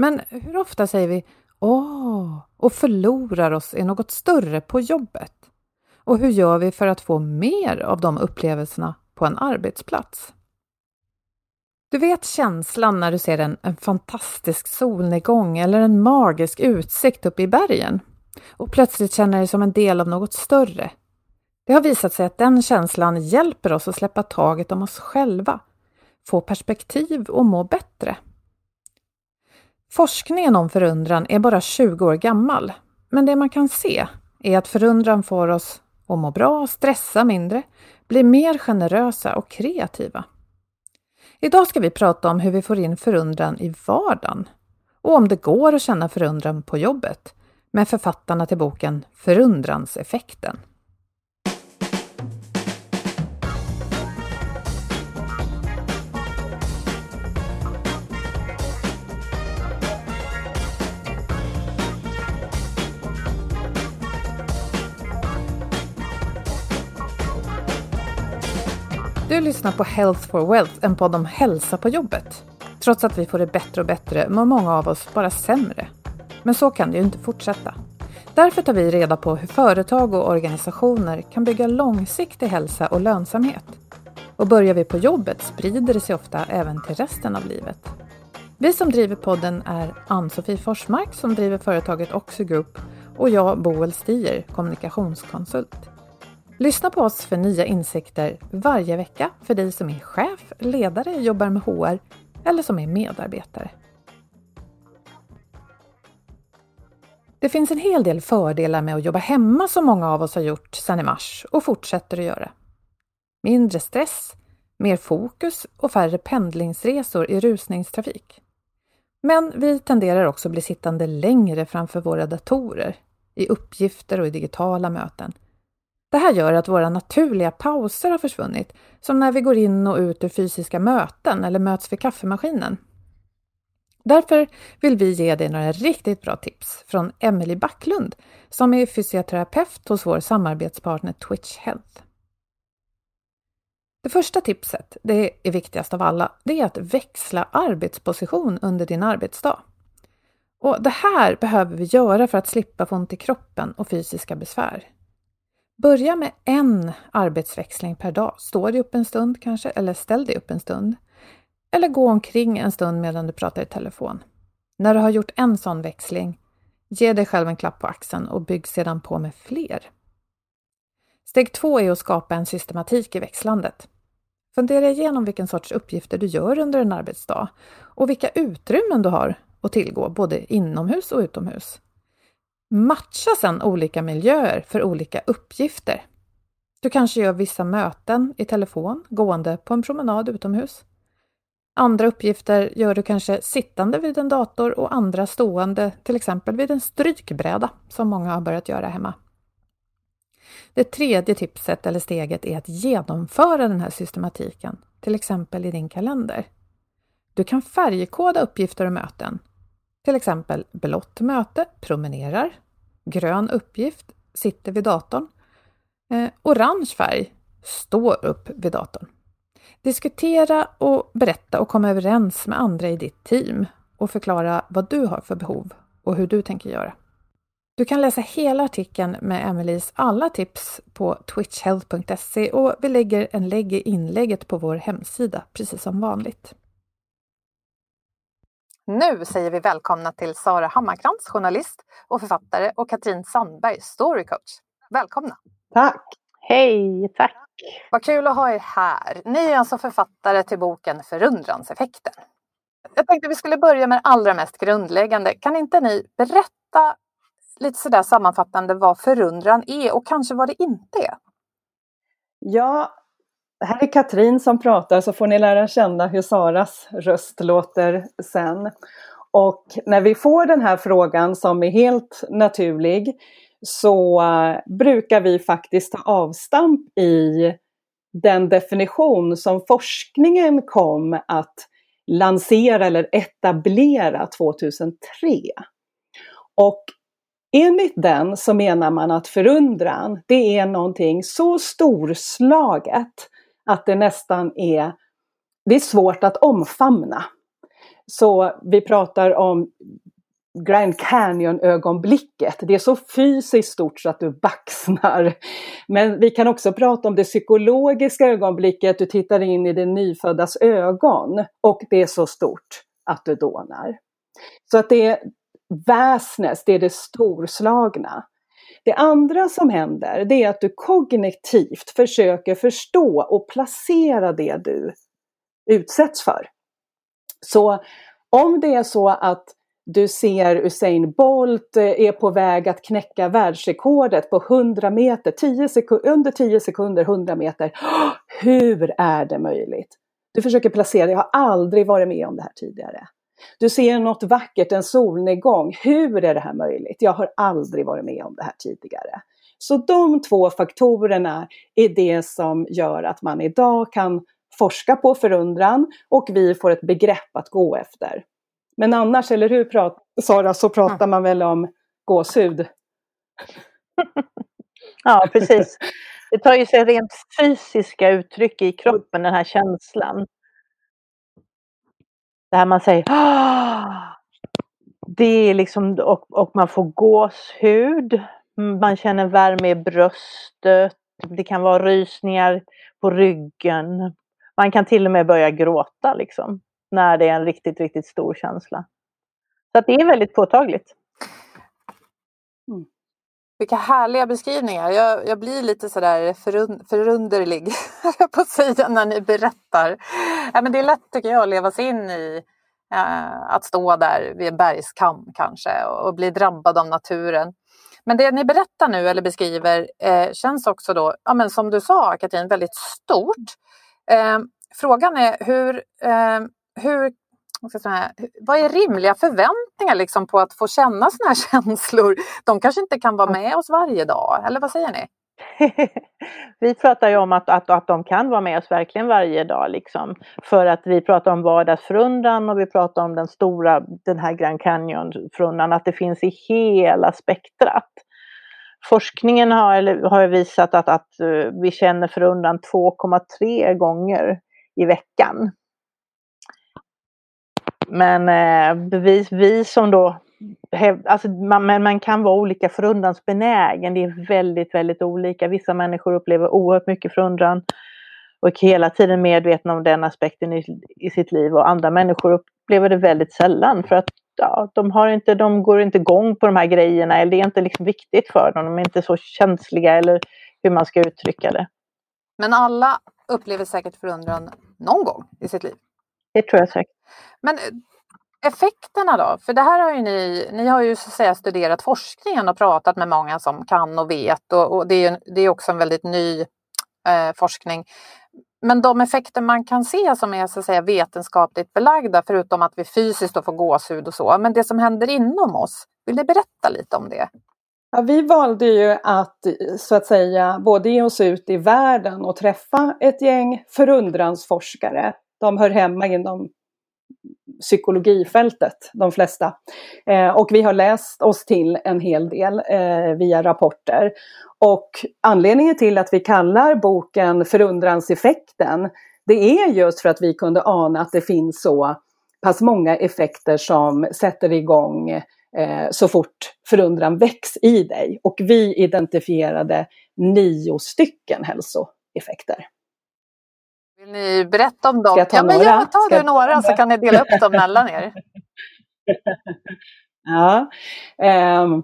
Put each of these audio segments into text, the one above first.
Men hur ofta säger vi åh och förlorar oss i något större på jobbet? Och hur gör vi för att få mer av de upplevelserna på en arbetsplats? Du vet känslan när du ser en, en fantastisk solnedgång eller en magisk utsikt uppe i bergen och plötsligt känner dig som en del av något större. Det har visat sig att den känslan hjälper oss att släppa taget om oss själva, få perspektiv och må bättre. Forskningen om förundran är bara 20 år gammal, men det man kan se är att förundran får oss att må bra, stressa mindre, bli mer generösa och kreativa. Idag ska vi prata om hur vi får in förundran i vardagen och om det går att känna förundran på jobbet med författarna till boken Förundranseffekten. Du lyssnar på Health for Wealth, en podd om hälsa på jobbet. Trots att vi får det bättre och bättre mår många av oss bara sämre. Men så kan det ju inte fortsätta. Därför tar vi reda på hur företag och organisationer kan bygga långsiktig hälsa och lönsamhet. Och börjar vi på jobbet sprider det sig ofta även till resten av livet. Vi som driver podden är Ann-Sofie Forsmark som driver företaget Oxy Group och jag, Boel Stier, kommunikationskonsult. Lyssna på oss för nya insikter varje vecka för dig som är chef, ledare, jobbar med HR eller som är medarbetare. Det finns en hel del fördelar med att jobba hemma som många av oss har gjort sedan i mars och fortsätter att göra. Mindre stress, mer fokus och färre pendlingsresor i rusningstrafik. Men vi tenderar också att bli sittande längre framför våra datorer, i uppgifter och i digitala möten det här gör att våra naturliga pauser har försvunnit, som när vi går in och ut ur fysiska möten eller möts vid kaffemaskinen. Därför vill vi ge dig några riktigt bra tips från Emelie Backlund som är fysioterapeut hos vår samarbetspartner Twitch Health. Det första tipset, det är viktigast av alla, det är att växla arbetsposition under din arbetsdag. Och Det här behöver vi göra för att slippa få ont i kroppen och fysiska besvär. Börja med en arbetsväxling per dag. Stå dig upp en stund kanske, eller ställ dig upp en stund. Eller gå omkring en stund medan du pratar i telefon. När du har gjort en sån växling, ge dig själv en klapp på axeln och bygg sedan på med fler. Steg två är att skapa en systematik i växlandet. Fundera igenom vilken sorts uppgifter du gör under en arbetsdag och vilka utrymmen du har att tillgå både inomhus och utomhus. Matcha sedan olika miljöer för olika uppgifter. Du kanske gör vissa möten i telefon, gående på en promenad utomhus. Andra uppgifter gör du kanske sittande vid en dator och andra stående, till exempel vid en strykbräda, som många har börjat göra hemma. Det tredje tipset eller steget är att genomföra den här systematiken, till exempel i din kalender. Du kan färgkoda uppgifter och möten. Till exempel blått möte, promenerar. Grön uppgift, sitter vid datorn. Eh, orange färg, står upp vid datorn. Diskutera och berätta och komma överens med andra i ditt team och förklara vad du har för behov och hur du tänker göra. Du kan läsa hela artikeln med Emelies alla tips på twitchhealth.se och vi lägger en länk i inlägget på vår hemsida, precis som vanligt. Nu säger vi välkomna till Sara Hammarkrans, journalist och författare och Katrin Sandberg, storycoach. Välkomna! Tack! Hej, tack! Vad kul att ha er här. Ni är alltså författare till boken Förundranseffekten. Jag tänkte vi skulle börja med det allra mest grundläggande. Kan inte ni berätta lite sådär sammanfattande vad förundran är och kanske vad det inte är? Ja, här är Katrin som pratar så får ni lära känna hur Saras röst låter sen. Och när vi får den här frågan som är helt naturlig så eh, brukar vi faktiskt ta avstamp i den definition som forskningen kom att lansera eller etablera 2003. Och enligt den så menar man att förundran, det är någonting så storslaget att det nästan är, det är svårt att omfamna. Så vi pratar om Grand Canyon-ögonblicket. Det är så fysiskt stort så att du baxnar. Men vi kan också prata om det psykologiska ögonblicket. Du tittar in i det nyföddas ögon och det är så stort att du dånar. Så att det är väsnes, det är det storslagna. Det andra som händer det är att du kognitivt försöker förstå och placera det du utsätts för. Så om det är så att du ser Usain Bolt eh, är på väg att knäcka världsrekordet på 100 meter, 10 under 10 sekunder 100 meter. Hur är det möjligt? Du försöker placera, jag har aldrig varit med om det här tidigare. Du ser något vackert, en solnedgång. Hur är det här möjligt? Jag har aldrig varit med om det här tidigare. Så de två faktorerna är det som gör att man idag kan forska på förundran och vi får ett begrepp att gå efter. Men annars, eller hur Sara, så pratar man väl om gåshud? ja, precis. Det tar ju sig rent fysiska uttryck i kroppen, den här känslan. Det här man säger Det är liksom, och, och man får gåshud. Man känner värme i bröstet. Det kan vara rysningar på ryggen. Man kan till och med börja gråta liksom när det är en riktigt, riktigt stor känsla. Så att det är väldigt påtagligt. Vilka härliga beskrivningar. Jag, jag blir lite sådär förund, förunderlig på att säga när ni berättar. Ja, men det är lätt tycker jag att leva sig in i eh, att stå där vid en bergskam kanske och, och bli drabbad av naturen. Men det ni berättar nu eller beskriver eh, känns också då, ja, men som du sa Katrin, väldigt stort. Eh, frågan är hur, eh, hur Säga, vad är rimliga förväntningar liksom på att få känna sådana här känslor? De kanske inte kan vara med oss varje dag, eller vad säger ni? vi pratar ju om att, att, att de kan vara med oss verkligen varje dag. Liksom. För att vi pratar om vardagsförundran och vi pratar om den stora, den här Grand Canyon-förundran, att det finns i hela spektrat. Forskningen har, har visat att, att uh, vi känner förundran 2,3 gånger i veckan. Men eh, vi, vi som då Alltså man, man kan vara olika förundransbenägen. Det är väldigt, väldigt olika. Vissa människor upplever oerhört mycket förundran och är hela tiden medvetna om den aspekten i, i sitt liv och andra människor upplever det väldigt sällan för att ja, de, har inte, de går inte igång på de här grejerna eller det är inte liksom viktigt för dem. De är inte så känsliga eller hur man ska uttrycka det. Men alla upplever säkert förundran någon gång i sitt liv? Det tror jag säkert. Men eh, effekterna då? För det här har ju ni, ni har ju så att säga studerat forskningen och pratat med många som kan och vet och, och det, är, det är också en väldigt ny eh, forskning. Men de effekter man kan se som är så att säga vetenskapligt belagda, förutom att vi fysiskt får gåshud och så, men det som händer inom oss, vill ni berätta lite om det? Ja, vi valde ju att så att säga både ge oss ut i världen och träffa ett gäng förundransforskare. De hör hemma inom psykologifältet, de flesta. Eh, och vi har läst oss till en hel del eh, via rapporter. Och anledningen till att vi kallar boken Förundranseffekten, det är just för att vi kunde ana att det finns så pass många effekter som sätter igång eh, så fort förundran väcks i dig. Och vi identifierade nio stycken hälsoeffekter. Ni berätta om dem? Ska jag ta ja, men några? jag tar Ska du några så kan ni dela upp dem mellan er. Ja. ehm,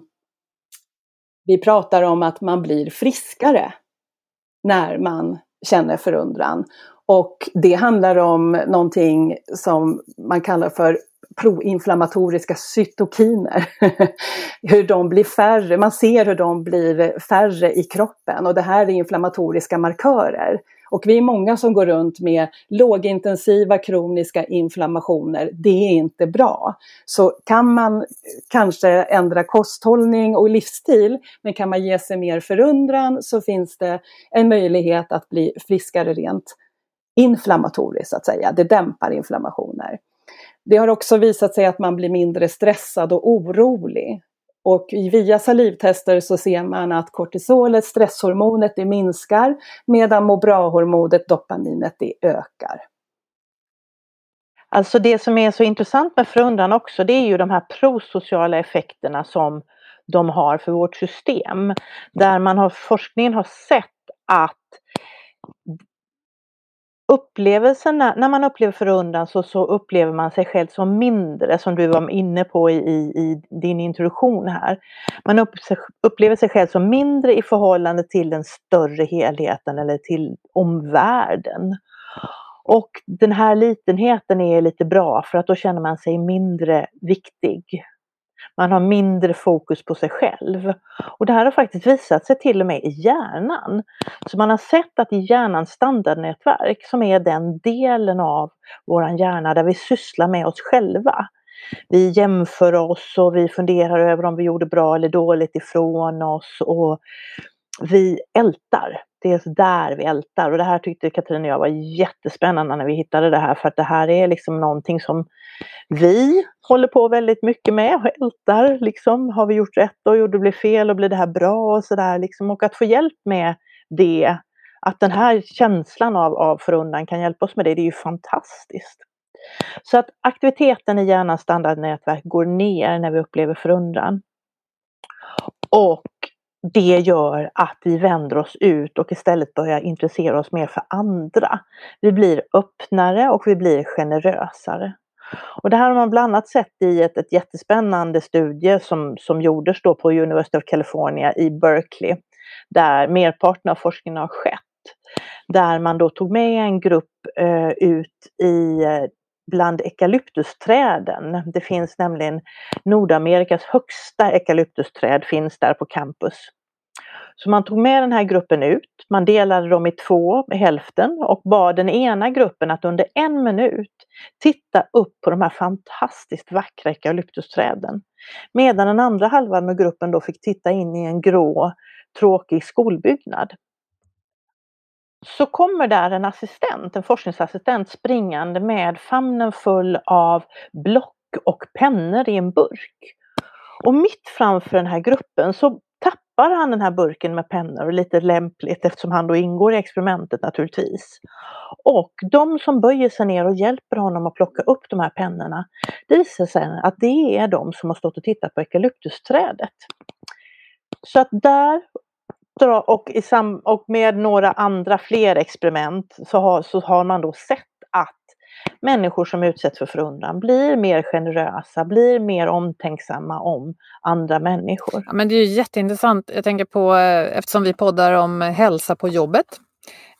vi pratar om att man blir friskare när man känner förundran. Och det handlar om någonting som man kallar för proinflammatoriska cytokiner. hur de blir färre, man ser hur de blir färre i kroppen och det här är inflammatoriska markörer. Och vi är många som går runt med lågintensiva kroniska inflammationer. Det är inte bra. Så kan man kanske ändra kosthållning och livsstil, men kan man ge sig mer förundran så finns det en möjlighet att bli friskare rent inflammatoriskt, så att säga. Det dämpar inflammationer. Det har också visat sig att man blir mindre stressad och orolig. Och via salivtester så ser man att kortisolet, stresshormonet, det minskar medan må bra-hormonet, dopaminet, det ökar. Alltså det som är så intressant med förundran också, det är ju de här prosociala effekterna som de har för vårt system. Där man har, forskningen har sett att upplevelserna, när man upplever förundran så, så upplever man sig själv som mindre, som du var inne på i, i, i din introduktion här. Man upp, upplever sig själv som mindre i förhållande till den större helheten eller till omvärlden. Och den här litenheten är lite bra för att då känner man sig mindre viktig. Man har mindre fokus på sig själv. Och det här har faktiskt visat sig till och med i hjärnan. Så man har sett att i hjärnans standardnätverk, som är den delen av vår hjärna där vi sysslar med oss själva. Vi jämför oss och vi funderar över om vi gjorde bra eller dåligt ifrån oss och vi ältar. Det är där vi ältar och det här tyckte Katrin och jag var jättespännande när vi hittade det här för att det här är liksom någonting som vi håller på väldigt mycket med och ältar liksom. Har vi gjort rätt och gjorde det fel och blir det här bra och sådär liksom. Och att få hjälp med det, att den här känslan av, av förundran kan hjälpa oss med det, det är ju fantastiskt. Så att aktiviteten i hjärnans standardnätverk går ner när vi upplever förundran. Och det gör att vi vänder oss ut och istället börjar intressera oss mer för andra. Vi blir öppnare och vi blir generösare. Och det här har man bland annat sett i ett, ett jättespännande studie som, som gjordes då på University of California i Berkeley, där merparten av forskningen har skett. Där man då tog med en grupp eh, ut i eh, bland eukalyptusträden. Det finns nämligen Nordamerikas högsta eukalyptusträd finns där på campus. Så man tog med den här gruppen ut, man delade dem i två, hälften och bad den ena gruppen att under en minut titta upp på de här fantastiskt vackra eukalyptusträden. Medan den andra halvan av gruppen då fick titta in i en grå tråkig skolbyggnad så kommer där en assistent, en forskningsassistent springande med famnen full av block och pennor i en burk. Och mitt framför den här gruppen så tappar han den här burken med pennor, lite lämpligt eftersom han då ingår i experimentet naturligtvis. Och de som böjer sig ner och hjälper honom att plocka upp de här pennorna, det visar sig att det är de som har stått och tittat på eukalyptusträdet. Så att där och, i sam, och med några andra fler experiment så har, så har man då sett att människor som utsätts för förundran blir mer generösa, blir mer omtänksamma om andra människor. Ja, men det är ju jätteintressant. Jag tänker på, eh, eftersom vi poddar om hälsa på jobbet.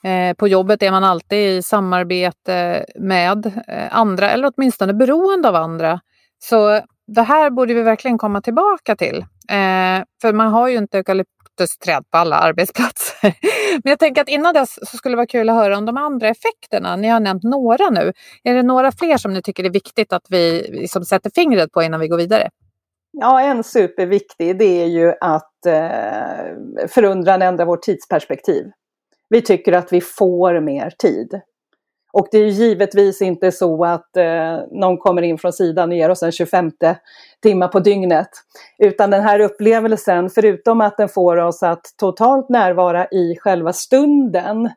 Eh, på jobbet är man alltid i samarbete med eh, andra eller åtminstone beroende av andra. Så det här borde vi verkligen komma tillbaka till. Eh, för man har ju inte eukalyptusträd på alla arbetsplatser. Men jag tänker att innan dess så skulle det vara kul att höra om de andra effekterna. Ni har nämnt några nu. Är det några fler som ni tycker är viktigt att vi liksom sätter fingret på innan vi går vidare? Ja, en superviktig det är ju att eh, förundran ändrar vårt tidsperspektiv. Vi tycker att vi får mer tid. Och det är givetvis inte så att eh, någon kommer in från sidan och ger oss en 25 timma på dygnet. Utan den här upplevelsen, förutom att den får oss att totalt närvara i själva stunden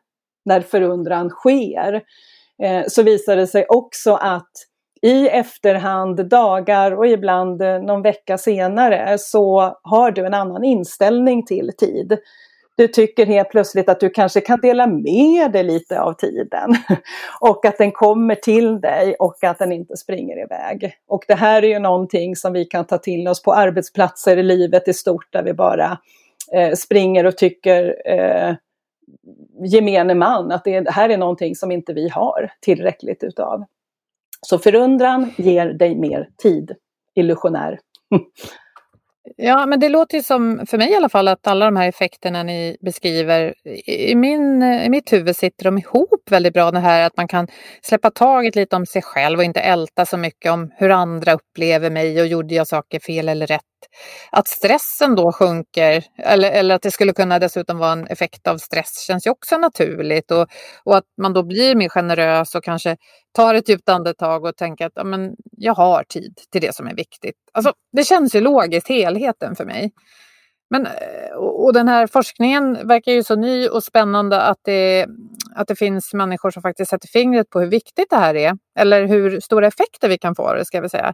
när förundran sker, eh, så visar det sig också att i efterhand, dagar och ibland eh, någon vecka senare, så har du en annan inställning till tid. Du tycker helt plötsligt att du kanske kan dela med dig lite av tiden. Och att den kommer till dig och att den inte springer iväg. Och det här är ju någonting som vi kan ta till oss på arbetsplatser i livet i stort där vi bara eh, springer och tycker eh, gemene man att det här är någonting som inte vi har tillräckligt utav. Så förundran ger dig mer tid, illusionär. Ja, men det låter ju som, för mig i alla fall, att alla de här effekterna ni beskriver, i, min, eh, i mitt huvud sitter de ihop väldigt bra. Det här att man kan släppa taget lite om sig själv och inte älta så mycket om hur andra upplever mig och gjorde jag saker fel eller rätt. Att stressen då sjunker, eller, eller att det skulle kunna dessutom vara en effekt av stress, känns ju också naturligt. Och, och att man då blir mer generös och kanske tar ett djupt andetag och tänker att ja, men jag har tid till det som är viktigt. Alltså, det känns ju logiskt, helheten för mig. Men, eh, och den här forskningen verkar ju så ny och spännande att det, att det finns människor som faktiskt sätter fingret på hur viktigt det här är. Eller hur stora effekter vi kan få det, ska vi säga.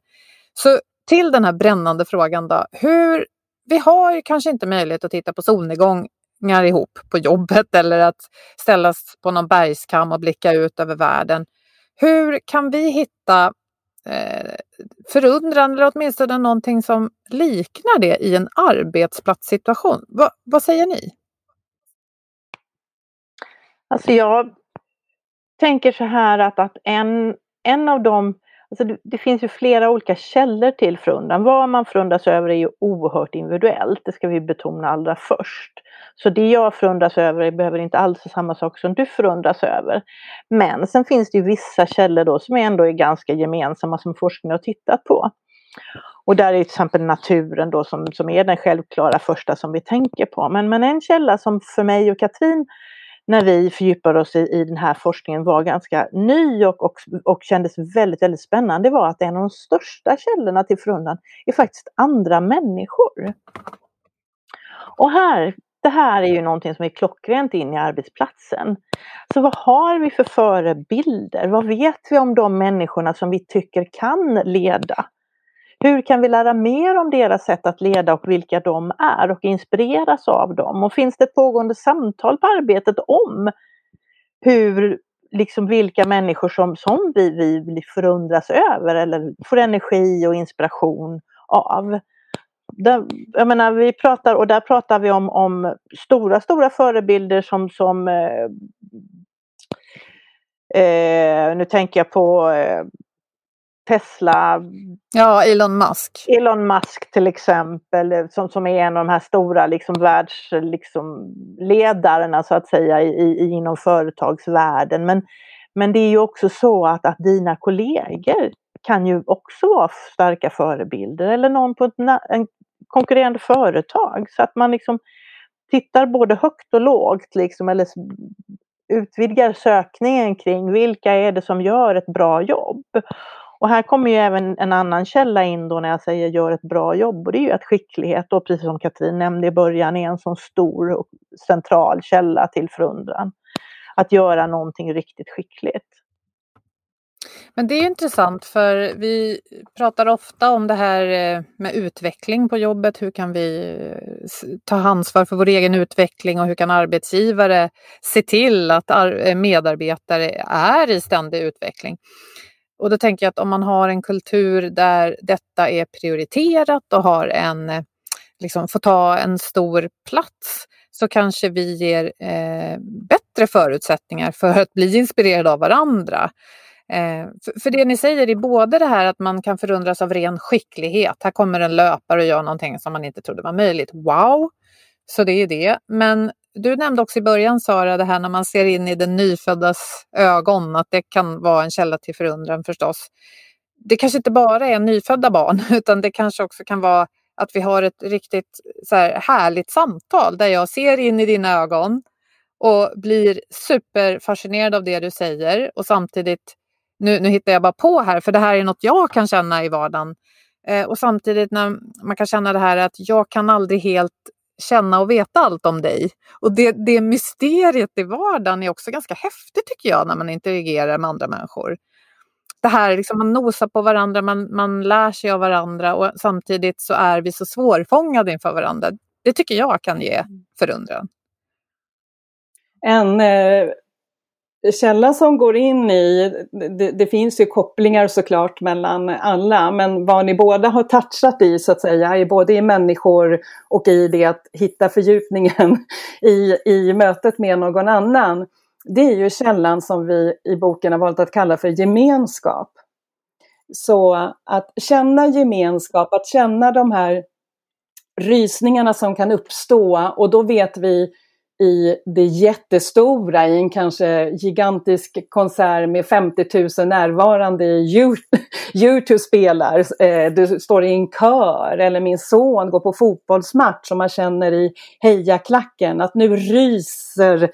Så till den här brännande frågan då. Hur, vi har ju kanske inte möjlighet att titta på solnedgångar ihop på jobbet eller att ställas på någon bergskam och blicka ut över världen. Hur kan vi hitta eh, förundran eller åtminstone någonting som liknar det i en arbetsplatssituation? Va, vad säger ni? Alltså jag tänker så här att, att en, en av de Alltså det, det, finns ju flera olika källor till förundran. Vad man förundras över är ju oerhört individuellt, det ska vi betona allra först. Så det jag förundras över behöver inte alls vara samma sak som du förundras över. Men sen finns det ju vissa källor då som ändå är ganska gemensamma som forskningen har tittat på. Och där är till exempel naturen då som, som är den självklara första som vi tänker på. Men, men en källa som för mig och Katrin när vi fördjupade oss i, i den här forskningen var ganska ny och, och, och kändes väldigt, väldigt spännande var att en av de största källorna till förundran är faktiskt andra människor. Och här, det här är ju någonting som är klockrent in i arbetsplatsen. Så vad har vi för förebilder? Vad vet vi om de människorna som vi tycker kan leda? Hur kan vi lära mer om deras sätt att leda och vilka de är och inspireras av dem? Och finns det ett pågående samtal på arbetet om hur, liksom vilka människor som, som vi, vi förundras över eller får energi och inspiration av? Där, jag menar, vi pratar, och där pratar vi om, om stora, stora förebilder som, som eh, eh, nu tänker jag på eh, Tesla. Ja, Elon Musk. Elon Musk till exempel, som, som är en av de här stora liksom, världsledarna liksom, så att säga i, i, inom företagsvärlden. Men, men det är ju också så att, att dina kollegor kan ju också vara starka förebilder eller någon på ett en konkurrerande företag. Så att man liksom tittar både högt och lågt liksom, eller utvidgar sökningen kring vilka är det som gör ett bra jobb. Och här kommer ju även en annan källa in då när jag säger gör ett bra jobb och det är ju att skicklighet då, precis som Katrin nämnde i början, är en sån stor och central källa till förundran. Att göra någonting riktigt skickligt. Men det är intressant för vi pratar ofta om det här eh, med utveckling på jobbet. Hur kan vi eh, ta ansvar för vår egen utveckling och hur kan arbetsgivare se till att eh, medarbetare är i ständig utveckling? Och då tänker jag att om man har en kultur där detta är prioriterat och har en, eh, liksom, får ta en stor plats så kanske vi ger eh, bättre förutsättningar för att bli inspirerade av varandra. Eh, för, för, det ni säger är både det här att man kan förundras av ren skicklighet. Här kommer en löpare och gör någonting som man inte trodde var möjligt. Wow! Så det är det. Men du nämnde också i början Sara, det här när man ser in i den nyföddas ögon, att det kan vara en källa till förundran förstås. Det kanske inte bara är nyfödda barn, utan det kanske också kan vara att vi har ett riktigt så här, härligt samtal där jag ser in i dina ögon och blir superfascinerad av det du säger och samtidigt, nu, nu hittar jag bara på här, för det här är något jag kan känna i vardagen. Eh, och samtidigt när man kan känna det här att jag kan aldrig helt känna och veta allt om dig. Och det, det mysteriet i vardagen är också ganska häftigt tycker jag när man interagerar med andra människor. Det här liksom, man nosar på varandra, man, man lär sig av varandra och samtidigt så är vi så svårfångade inför varandra. Det tycker jag kan ge förundran. En eh, källa som går in i, det, det, finns ju kopplingar såklart mellan alla, men vad ni båda har touchat i så att säga, både i människor och i det att hitta fördjupningen i, i mötet med någon annan, det är ju källan som vi i boken har valt att kalla för gemenskap. Så att känna gemenskap, att känna de här rysningarna som kan uppstå och då vet vi i det jättestora, i en kanske gigantisk konsert med 50 000 närvarande i Youtube spelar, eh, du står i en kör eller min son går på fotbollsmatch och man känner i hejaklacken. Att nu ryser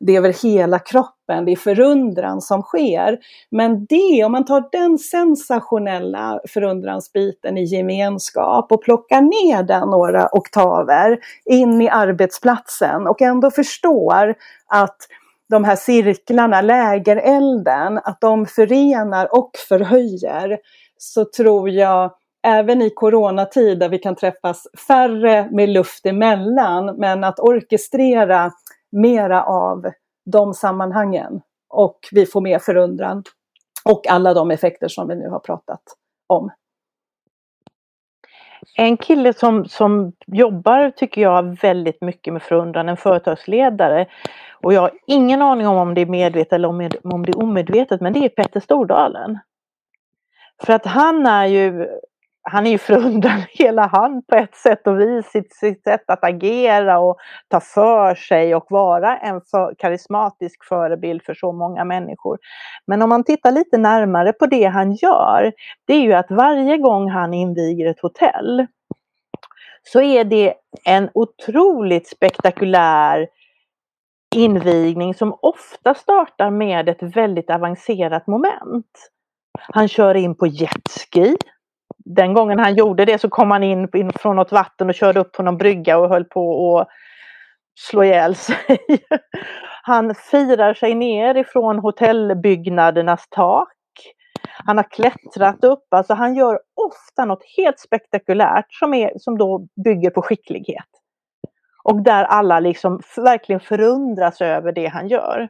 det över hela kroppen, det är förundran som sker. Men det, om man tar den sensationella förundransbiten i gemenskap och plockar ner den några oktaver in i arbetsplatsen och ändå förstår att de här cirklarna, lägerelden, att de förenar och förhöjer, så tror jag även i coronatid där vi kan träffas färre med luft emellan, men att orkestrera mera av de sammanhangen och vi får mer förundran och alla de effekter som vi nu har pratat om. En kille som, som jobbar, tycker jag, väldigt mycket med förundran, en företagsledare. Och jag har ingen aning om om det är medvetet eller om, om det är omedvetet, men det är Petter Stordalen. För att han är ju han är ju förundrad hela han på ett sätt och vis, sitt, sitt sätt att agera och ta för sig och vara en för, karismatisk förebild för så många människor. Men om man tittar lite närmare på det han gör, det är ju att varje gång han inviger ett hotell så är det en otroligt spektakulär invigning som ofta startar med ett väldigt avancerat moment. Han kör in på jetski den gången han gjorde det så kom han in, in från något vatten och körde upp på någon brygga och höll på att slå ihjäl sig. Han firar sig ner ifrån hotellbyggnadernas tak. Han har klättrat upp, alltså han gör ofta något helt spektakulärt som, är, som då bygger på skicklighet. Och där alla liksom verkligen förundras över det han gör.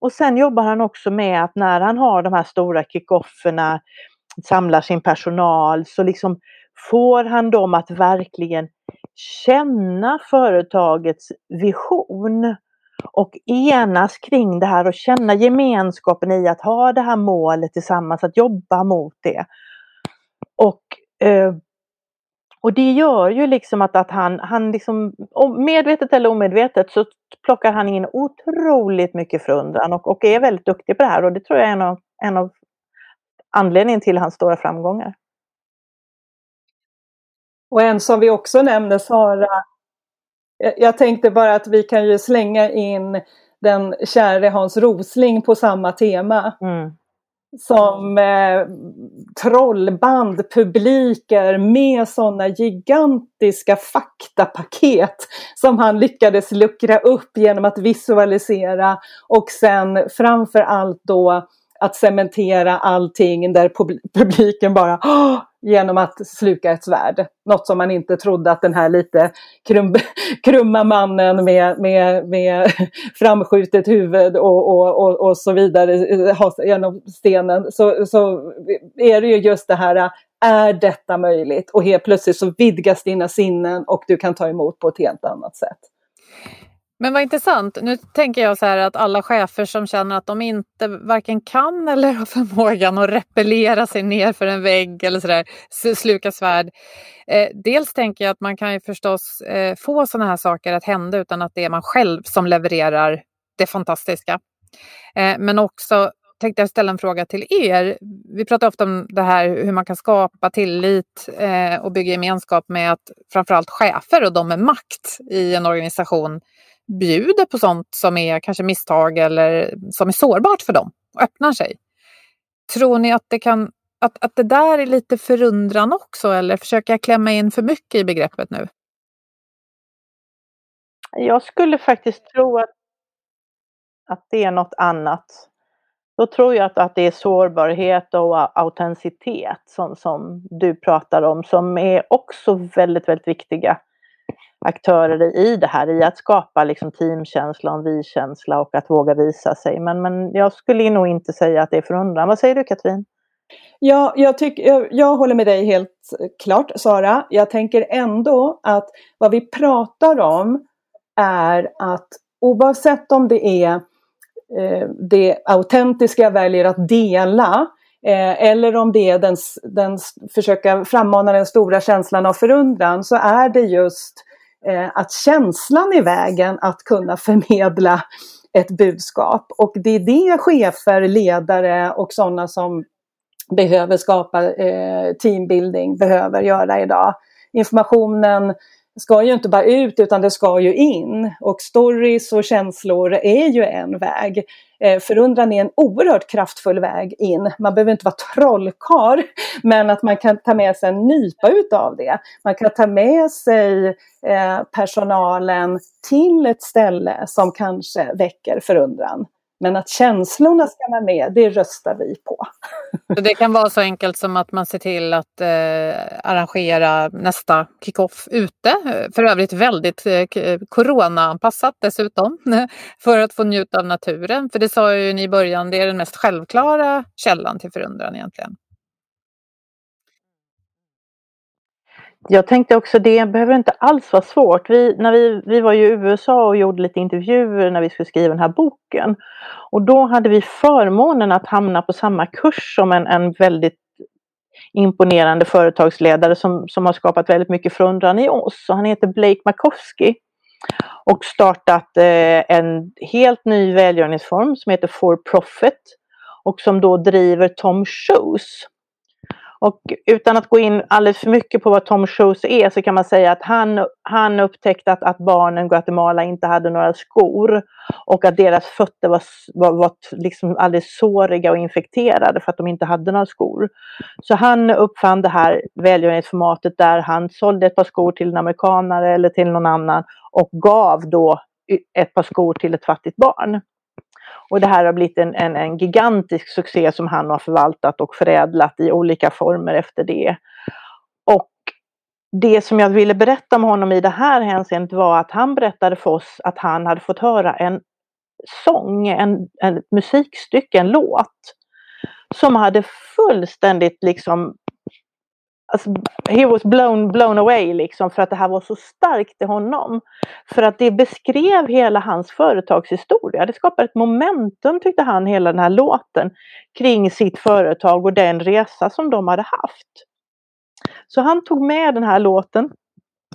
Och sen jobbar han också med att när han har de här stora kickofferna samlar sin personal så liksom får han dem att verkligen känna företagets vision och enas kring det här och känna gemenskapen i att ha det här målet tillsammans, att jobba mot det. Och, eh, och det gör ju liksom att, att han, han liksom, medvetet eller omedvetet så plockar han in otroligt mycket förundran och, och är väldigt duktig på det här och det tror jag är en av, en av anledningen till hans stora framgångar. Och en som vi också nämnde, Sara, jag tänkte bara att vi kan ju slänga in den käre Hans Rosling på samma tema. Mm. Som eh, trollband publiker med sådana gigantiska faktapaket som han lyckades luckra upp genom att visualisera och sen framför allt då att cementera allting där publiken bara genom att sluka ett svärd. Något som man inte trodde att den här lite krum, krumma mannen med, med, med framskjutet huvud och, och, och, och så vidare eh, genom stenen. Så, så är det ju just det här, är detta möjligt? Och helt plötsligt så vidgas dina sinnen och du kan ta emot på ett helt annat sätt. Men vad intressant. Nu tänker jag så här att alla chefer som känner att de inte varken kan eller har förmågan att repellera sig ner för en vägg eller så där, sluka svärd. Eh, dels tänker jag att man kan ju förstås eh, få sådana här saker att hända utan att det är man själv som levererar det fantastiska. Eh, men också tänkte jag ställa en fråga till er. Vi pratar ofta om det här hur man kan skapa tillit eh, och bygga gemenskap med att framförallt chefer och de med makt i en organisation bjuder på sånt som är kanske misstag eller som är sårbart för dem och öppnar sig. Tror ni att det kan att, att det där är lite förundran också eller försöker jag klämma in för mycket i begreppet nu? Jag skulle faktiskt tro att, att det är något annat. Då tror jag att, att det är sårbarhet och autenticitet som, som du pratar om som är också väldigt, väldigt viktiga aktörer i det här, i att skapa liksom teamkänsla och vi-känsla och att våga visa sig. Men, men jag skulle nog inte säga att det är förundran. Vad säger du Katrin? Ja, jag, tyck, jag, jag håller med dig helt eh, klart Sara. Jag tänker ändå att vad vi pratar om är att oavsett om det är eh, det autentiska jag väljer att dela eh, eller om det är den, den försöka frammana den stora känslan av förundran så är det just eh, Eh, att känslan i vägen att kunna förmedla ett budskap. Och det är det chefer, ledare och sådana som behöver skapa eh, teambuilding behöver göra idag. Informationen ska ju inte bara ut utan det ska ju in. Och stories och känslor är ju en väg. Eh, förundran är en oerhört kraftfull väg in. Man behöver inte vara trollkar men att man kan ta med sig en nypa utav det. Man kan ta med sig eh, personalen till ett ställe som kanske väcker förundran. Men att känslorna ska vara med, det röstar vi på. Det kan vara så enkelt som att man ser till att eh, arrangera nästa kickoff ute. För övrigt väldigt eh, coronaanpassat dessutom. För att få njuta av naturen. För det sa ju ni i början, det är den mest självklara källan till förundran egentligen. Jag tänkte också det behöver inte alls vara svårt. Vi, när vi, vi var i USA och gjorde lite intervjuer när vi skulle skriva den här boken. Och då hade vi förmånen att hamna på samma kurs som en, en väldigt imponerande företagsledare som, som har skapat väldigt mycket förundran i oss. Och han heter Blake Makowski och startat eh, en helt ny välgörenhetsform som heter For Profit och som då driver Tom Shoes. Och utan att gå in alldeles för mycket på vad Tom Shoes är så kan man säga att han, han upptäckte att, att barnen i Guatemala inte hade några skor och att deras fötter var, var, var liksom alldeles såriga och infekterade för att de inte hade några skor. Så han uppfann det här välgörenhetsformatet där han sålde ett par skor till en amerikanare eller till någon annan och gav då ett par skor till ett fattigt barn. Och det här har blivit en, en, en, gigantisk succé som han har förvaltat och förädlat i olika former efter det. Och det som jag ville berätta om honom i det här hänseendet var att han berättade för oss att han hade fått höra en sång, en, en musikstycke, en låt som hade fullständigt liksom Alltså, he was blown, blown away liksom för att det här var så starkt i honom. För att det beskrev hela hans företagshistoria. Det skapade ett momentum tyckte han, hela den här låten kring sitt företag och den resa som de hade haft. Så han tog med den här låten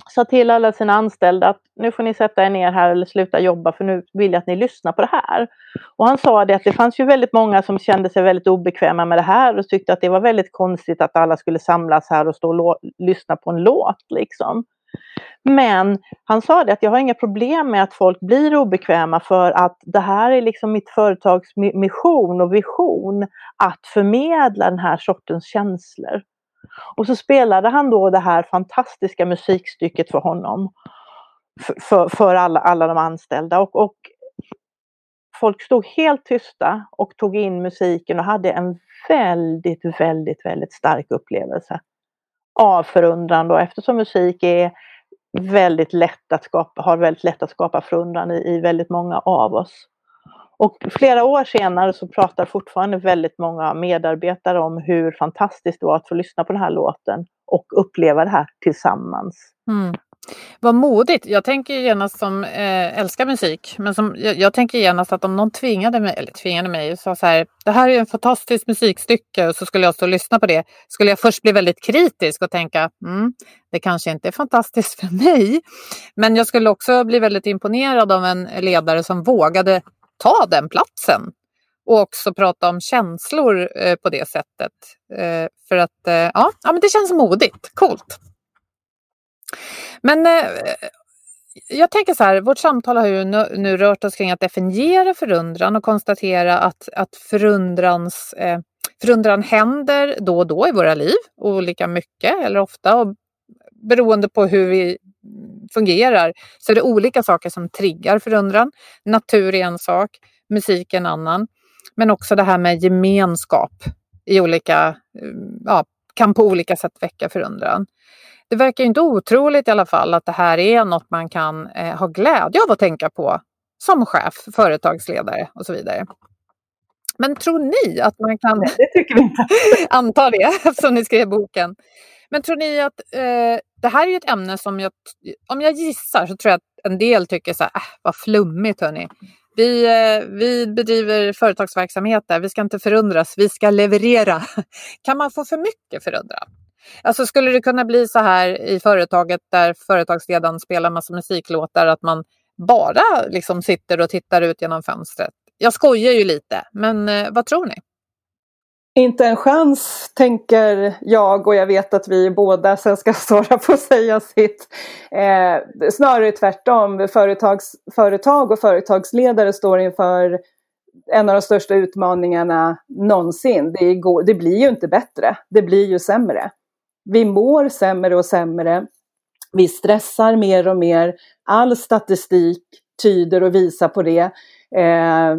sa till alla sina anställda att nu får ni sätta er ner här eller sluta jobba för nu vill jag att ni lyssnar på det här. Och han sa det att det fanns ju väldigt många som kände sig väldigt obekväma med det här och tyckte att det var väldigt konstigt att alla skulle samlas här och stå och lyssna på en låt liksom. Men han sa det att jag har inga problem med att folk blir obekväma för att det här är liksom mitt företags mission och vision att förmedla den här sortens känslor. Och så spelade han då det här fantastiska musikstycket för honom. För, för alla, alla de anställda. Och, och folk stod helt tysta och tog in musiken och hade en väldigt, väldigt, väldigt stark upplevelse av förundran då eftersom musik är väldigt lätt att skapa, har väldigt lätt att skapa förundran i, i väldigt många av oss. Och flera år senare så pratar fortfarande väldigt många medarbetare om hur fantastiskt det var att få lyssna på den här låten och uppleva det här tillsammans. Mm. Vad modigt! Jag tänker genast som eh, älskar musik, men som, jag, jag, tänker genast att om någon tvingade mig, eller tvingade mig och sa så här, det här är en fantastisk musikstycke och så skulle jag stå och lyssna på det, skulle jag först bli väldigt kritisk och tänka, mm, det kanske inte är fantastiskt för mig. Men jag skulle också bli väldigt imponerad av en ledare som vågade ta den platsen och också prata om känslor eh, på det sättet. Eh, för att eh, ja, ja, men det känns modigt, coolt. Men eh, jag tänker så här, vårt samtal har ju nu, nu, rört oss kring att definiera förundran och konstatera att, att förundrans, eh, förundran händer då och då i våra liv, olika mycket eller ofta. Och beroende på hur vi fungerar så är det olika saker som triggar förundran. Natur är en sak, musik är en annan. Men också det här med gemenskap i olika, ja, kan på olika sätt väcka förundran. Det verkar inte otroligt i alla fall att det här är något man kan eh, ha glädje av att tänka på som chef, företagsledare och så vidare. Men tror ni att man kan... Nej, det tycker vi inte. anta det eftersom ni skrev boken. Men tror ni att eh, det här är ju ett ämne som jag, om jag gissar så tror jag att en del tycker så här, äh, vad flummigt hörni. Vi, eh, vi bedriver företagsverksamhet där, vi ska inte förundras, vi ska leverera. Kan man få för mycket förundran? Alltså skulle det kunna bli så här i företaget där företagsledaren spelar massa musiklåtar att man bara liksom sitter och tittar ut genom fönstret? Jag skojar ju lite, men eh, vad tror ni? Inte en chans, tänker jag och jag vet att vi båda sen ska på att säga sitt. Eh, snarare tvärtom, Företags, företag och företagsledare står inför en av de största utmaningarna någonsin. Det, går, det blir ju inte bättre, det blir ju sämre. Vi mår sämre och sämre. Vi stressar mer och mer. All statistik tyder och visar på det. Eh,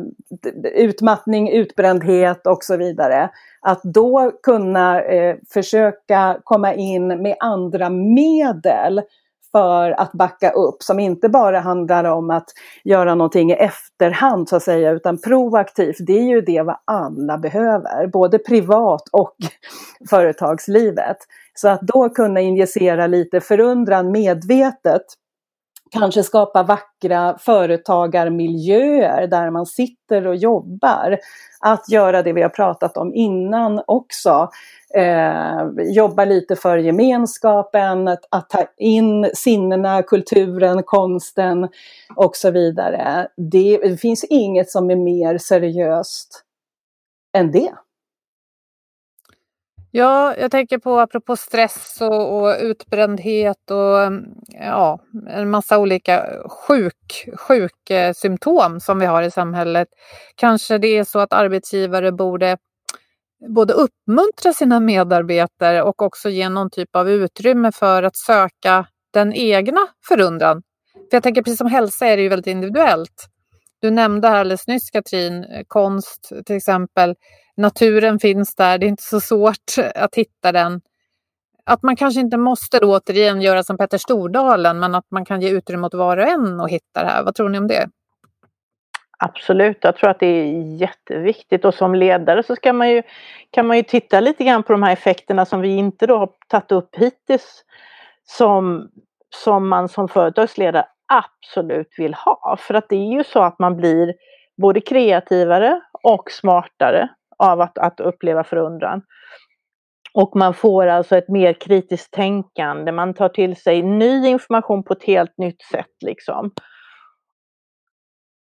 utmattning, utbrändhet och så vidare. Att då kunna eh, försöka komma in med andra medel för att backa upp som inte bara handlar om att göra någonting i efterhand så att säga utan proaktivt. Det är ju det vad alla behöver, både privat och företagslivet. Så att då kunna injicera lite förundran medvetet kanske skapa vackra företagarmiljöer där man sitter och jobbar. Att göra det vi har pratat om innan också. Eh, jobba lite för gemenskapen, att, att, ta in sinnena, kulturen, konsten och så vidare. Det, det finns inget som är mer seriöst än det. Ja, jag tänker på apropå stress och, och utbrändhet och mm, ja, en massa olika sjuk, sjuksymptom som vi har i samhället. Kanske det är så att arbetsgivare borde både uppmuntra sina medarbetare och också ge någon typ av utrymme för att söka den egna förundran. För jag tänker precis som hälsa är det ju väldigt individuellt. Du nämnde här alldeles nyss Katrin, eh, konst till exempel naturen finns där, det är inte så svårt att hitta den. Att man kanske inte måste då återigen göra som Petter Stordalen, men att man kan ge utrymme åt var och en och hitta det här. Vad tror ni om det? Absolut, jag tror att det är jätteviktigt och som ledare så ska man ju, kan man ju titta lite grann på de här effekterna som vi inte då har tagit upp hittills som, som man som företagsledare absolut vill ha. För att det är ju så att man blir både kreativare och smartare av att, att uppleva förundran. Och man får alltså ett mer kritiskt tänkande, man tar till sig ny information på ett helt nytt sätt liksom.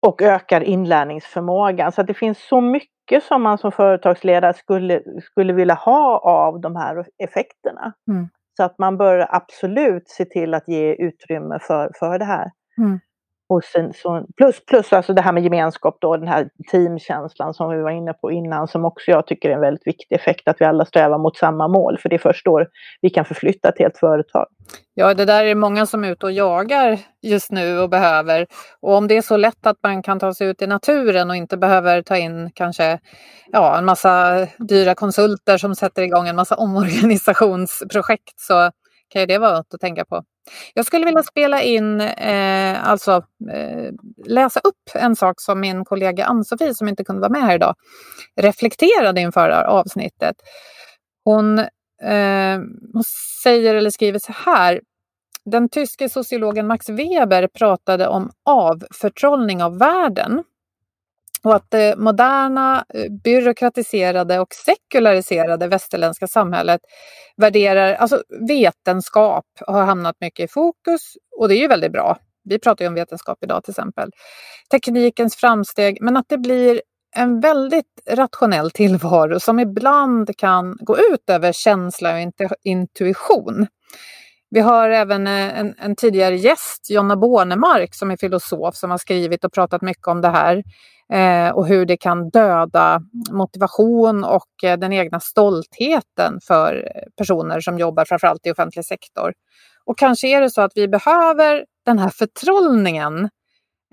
Och ökar inlärningsförmågan. Så att det finns så mycket som man som företagsledare skulle, skulle vilja ha av de här effekterna. Mm. Så att man bör absolut se till att ge utrymme för, för det här. Mm hos en så, plus, plus alltså det här med gemenskap då, den här teamkänslan som vi var inne på innan som också jag tycker är en väldigt viktig effekt, att vi alla strävar mot samma mål, för det är först då vi kan förflytta ett helt företag. Ja, det där är många som är ute och jagar just nu och behöver. Och om det är så lätt att man kan ta sig ut i naturen och inte behöver ta in kanske ja, en massa dyra konsulter som sätter igång en massa omorganisationsprojekt så kan ju det vara något att tänka på. Jag skulle vilja spela in, eh, alltså eh, läsa upp en sak som min kollega Ann-Sofie, som inte kunde vara med här idag, reflekterade inför avsnittet. Hon, eh, hon säger eller skriver så här. Den tyske sociologen Max Weber pratade om avförtrollning av världen och att det moderna, eh, byråkratiserade och sekulariserade västerländska samhället värderar, alltså vetenskap har hamnat mycket i fokus och det är ju väldigt bra. Vi pratar ju om vetenskap idag till exempel. Teknikens framsteg, men att det blir en väldigt rationell tillvaro som ibland kan gå ut över känsla och intuition. Vi har även eh, en, en tidigare gäst, Jonna Bornemark, som är filosof som har skrivit och pratat mycket om det här Eh, och hur det kan döda motivation och eh, den egna stoltheten för personer som jobbar framförallt i offentlig sektor. Och kanske är det så att vi behöver den här förtrollningen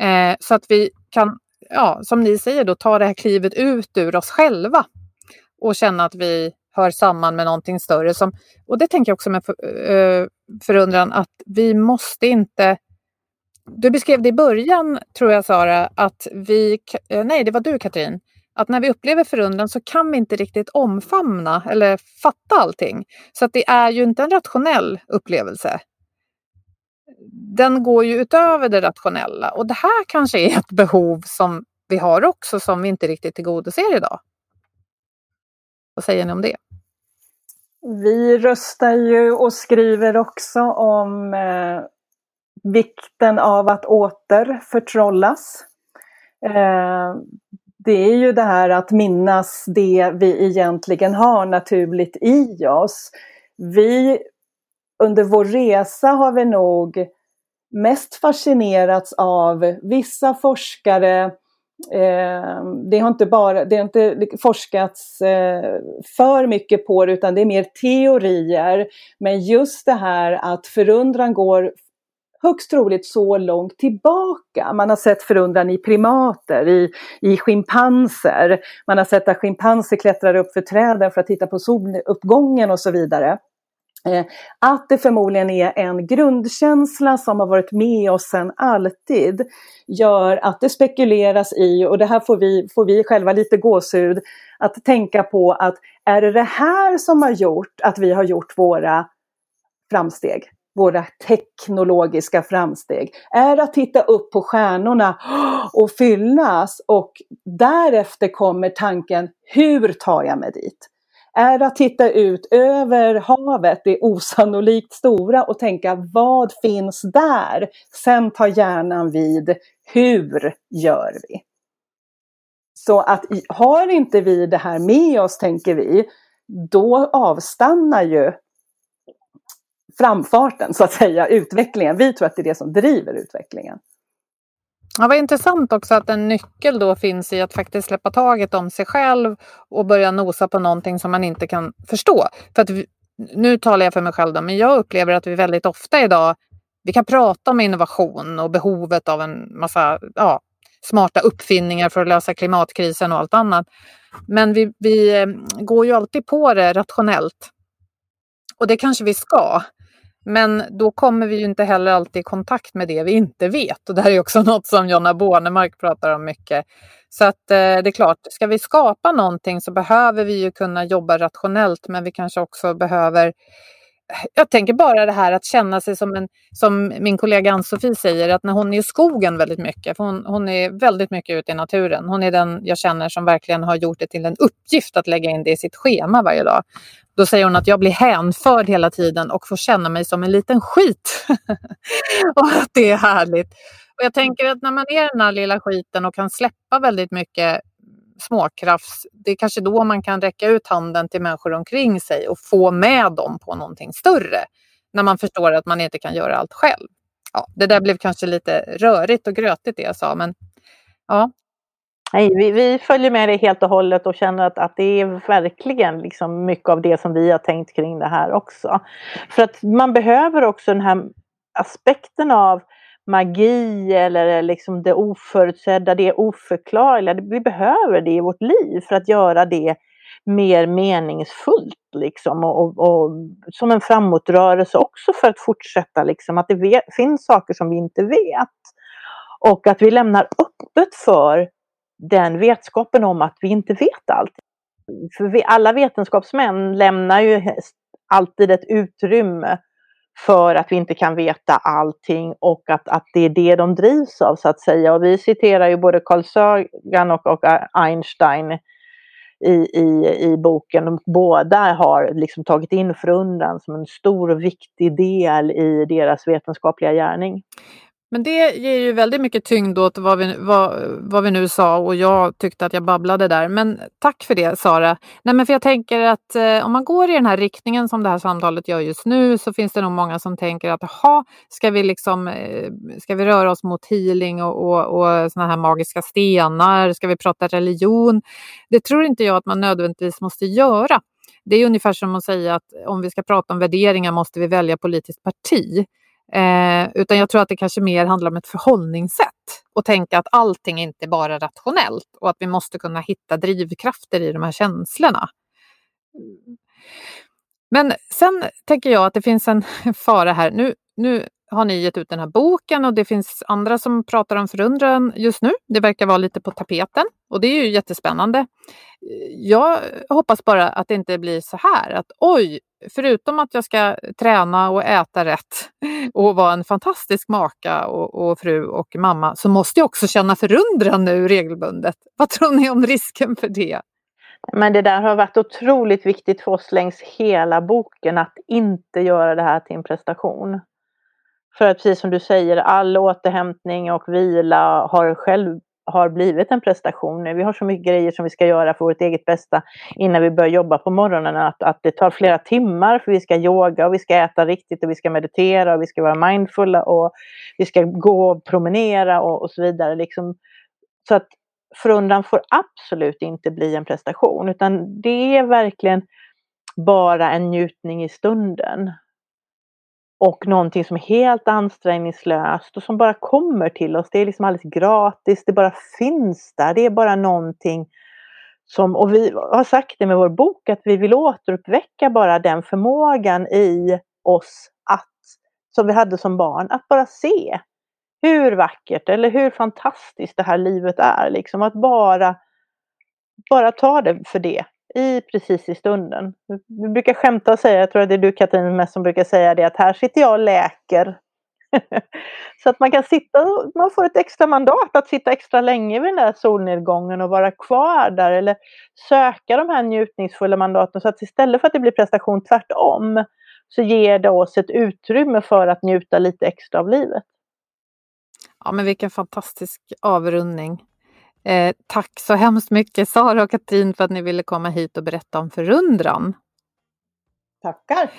eh, så att vi kan, ja, som ni säger, då, ta det här klivet ut ur oss själva och känna att vi hör samman med någonting större. Som, och det tänker jag också med för, eh, förundran att vi måste inte du beskrev det i början, tror jag Sara, att vi, eh, nej det var du Katrin, att när vi upplever förundran så kan vi inte riktigt omfamna eller fatta allting. Så att det är ju inte en rationell upplevelse. Den går ju utöver det rationella och det här kanske är ett behov som vi har också som vi inte riktigt tillgodoser idag. Vad säger ni om det? Vi röstar ju och skriver också om eh, vikten av att åter förtrollas. Eh, det är ju det här att minnas det vi egentligen har naturligt i oss. Vi, under vår resa har vi nog mest fascinerats av vissa forskare Eh, det har inte bara det har inte forskats eh, för mycket på det utan det är mer teorier. Men just det här att förundran går högst troligt så långt tillbaka. Man har sett förundran i primater, i, i schimpanser. Man har sett att schimpanser klättrar upp för träden för att titta på soluppgången och så vidare. Eh, att det förmodligen är en grundkänsla som har varit med oss sedan alltid gör att det spekuleras i, och det här får vi, får vi själva lite gåshud, att tänka på att är det det här som har gjort att vi har gjort våra framsteg? Våra teknologiska framsteg, är att titta upp på stjärnorna och fyllas och därefter kommer tanken, hur tar jag mig dit? Är att titta ut över havet, det osannolikt stora och tänka vad finns där? Sen tar hjärnan vid, hur gör vi? Så att har inte vi det här med oss, tänker vi, då avstannar ju framfarten, så att säga, utvecklingen. Vi tror att det är det som driver utvecklingen. Ja, vad intressant också att en nyckel då finns i att faktiskt släppa taget om sig själv och börja nosa på någonting som man inte kan förstå. För att vi, nu talar jag för mig själv då, men jag upplever att vi väldigt ofta idag, vi kan prata om innovation och behovet av en massa ja, smarta uppfinningar för att lösa klimatkrisen och allt annat. Men vi, vi eh, går ju alltid på det rationellt. Och det kanske vi ska. Men då kommer vi ju inte heller alltid i kontakt med det vi inte vet. Och det här är också något som Jonna Bornemark pratar om mycket. Så att eh, det är klart, ska vi skapa någonting så behöver vi ju kunna jobba rationellt, men vi kanske också behöver jag tänker bara det här att känna sig som en, som min kollega Ann-Sofie säger, att när hon är i skogen väldigt mycket, för hon, hon är väldigt mycket ute i naturen. Hon är den jag känner som verkligen har gjort det till en uppgift att lägga in det i sitt schema varje dag. Då säger hon att jag blir hänförd hela tiden och får känna mig som en liten skit. och att det är härligt. Och jag tänker att när man är den här lilla skiten och kan släppa väldigt mycket småkrafts... Det är kanske då man kan räcka ut handen till människor omkring sig och få med dem på någonting större. När man förstår att man inte kan göra allt själv. Ja, det där blev kanske lite rörigt och grötigt det jag sa, men ja, Nej, vi, vi, följer med det helt och hållet och känner att, att det är verkligen liksom mycket av det som vi har tänkt kring det här också. För att man behöver också den här aspekten av magi eller liksom det oförutsedda, det oförklarliga. Vi behöver det i vårt liv för att göra det mer meningsfullt liksom och, och, och som en framåtrörelse också för att fortsätta liksom att det vet, finns saker som vi inte vet. Och att vi lämnar öppet för den vetskapen om att vi inte vet allt. För vi, alla vetenskapsmän lämnar ju alltid ett utrymme för att vi inte kan veta allting och att, att det är det de drivs av så att säga. Och vi citerar ju både Carl Sagan och, och Einstein i, i, i boken. Båda har liksom tagit in förundran som en stor och viktig del i deras vetenskapliga gärning. Men det ger ju väldigt mycket tyngd åt vad vi, vad, vad vi nu sa och jag tyckte att jag babblade där. Men tack för det Sara. Nej, men för jag tänker att eh, om man går i den här riktningen som det här samtalet gör just nu så finns det nog många som tänker att jaha, ska vi liksom, eh, ska vi röra oss mot healing och, och, och såna här magiska stenar? Ska vi prata religion? Det tror inte jag att man nödvändigtvis måste göra. Det är ungefär som att säga att om vi ska prata om värderingar måste vi välja politiskt parti. Eh, utan jag tror att det kanske mer handlar om ett förhållningssätt och tänka att allting inte bara är rationellt och att vi måste kunna hitta drivkrafter i de här känslorna. Mm. Men sen tänker jag att det finns en fara här. Nu, nu har ni gett ut den här boken och det finns andra som pratar om förundran just nu. Det verkar vara lite på tapeten och det är ju jättespännande. Jag hoppas bara att det inte blir så här att oj, förutom att jag ska träna och äta rätt och vara en fantastisk maka och, och fru och mamma så måste jag också känna förundran nu regelbundet. Vad tror ni om risken för det? Men det där har varit otroligt viktigt för oss längs hela boken att inte göra det här till en prestation. För att precis som du säger, all återhämtning och vila har själv har blivit en prestation. Vi har så mycket grejer som vi ska göra för vårt eget bästa innan vi börjar jobba på morgonen. Att, att det tar flera timmar för vi ska yoga och vi ska äta riktigt och vi ska meditera och vi ska vara mindfulla och vi ska gå och promenera och, och så vidare. Liksom. Så att förundran får absolut inte bli en prestation utan det är verkligen bara en njutning i stunden och någonting som är helt ansträngningslöst och som bara kommer till oss. Det är liksom alldeles gratis, det bara finns där. Det är bara någonting som, och vi har sagt det med vår bok, att vi vill återuppväcka bara den förmågan i oss att, som vi hade som barn, att bara se hur vackert eller hur fantastiskt det här livet är. Liksom att bara, bara ta det för det i precis i stunden. Vi brukar skämta och säga, jag tror att det är du Katrin mest som brukar säga det, att här sitter jag och läker. så att man kan sitta, man får ett extra mandat att sitta extra länge vid den där solnedgången och vara kvar där eller söka de här njutningsfulla mandaten så att istället för att det blir prestation tvärtom så ger det oss ett utrymme för att njuta lite extra av livet. Ja men vilken fantastisk avrundning. Eh, tack så hemskt mycket Sara och Katrin för att ni ville komma hit och berätta om förundran. Tackar!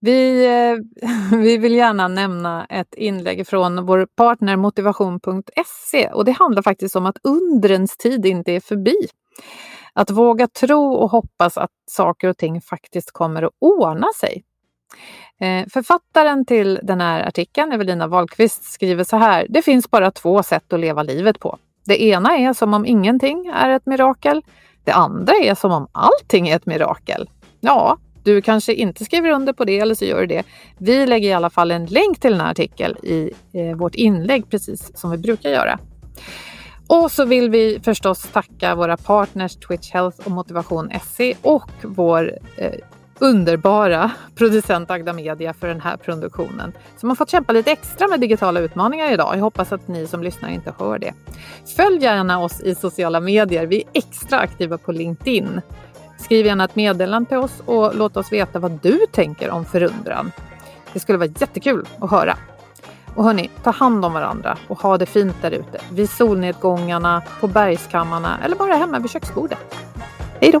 Vi, eh, vi vill gärna nämna ett inlägg från vår partner motivation.se och det handlar faktiskt om att undrens tid inte är förbi. Att våga tro och hoppas att saker och ting faktiskt kommer att ordna sig. Eh, författaren till den här artikeln, Evelina Wahlqvist, skriver så här. Det finns bara två sätt att leva livet på. Det ena är som om ingenting är ett mirakel. Det andra är som om allting är ett mirakel. Ja, du kanske inte skriver under på det eller så gör du det. Vi lägger i alla fall en länk till den här artikeln i eh, vårt inlägg precis som vi brukar göra. Och så vill vi förstås tacka våra partners Twitch Health och Motivation SE och vår eh, underbara producent Agda Media för den här produktionen som har fått kämpa lite extra med digitala utmaningar idag. Jag hoppas att ni som lyssnar inte hör det. Följ gärna oss i sociala medier. Vi är extra aktiva på LinkedIn. Skriv gärna ett meddelande till oss och låt oss veta vad du tänker om förundran. Det skulle vara jättekul att höra. Och hörni, ta hand om varandra och ha det fint där ute. Vid solnedgångarna, på bergskammarna eller bara hemma vid köksbordet. Hej då!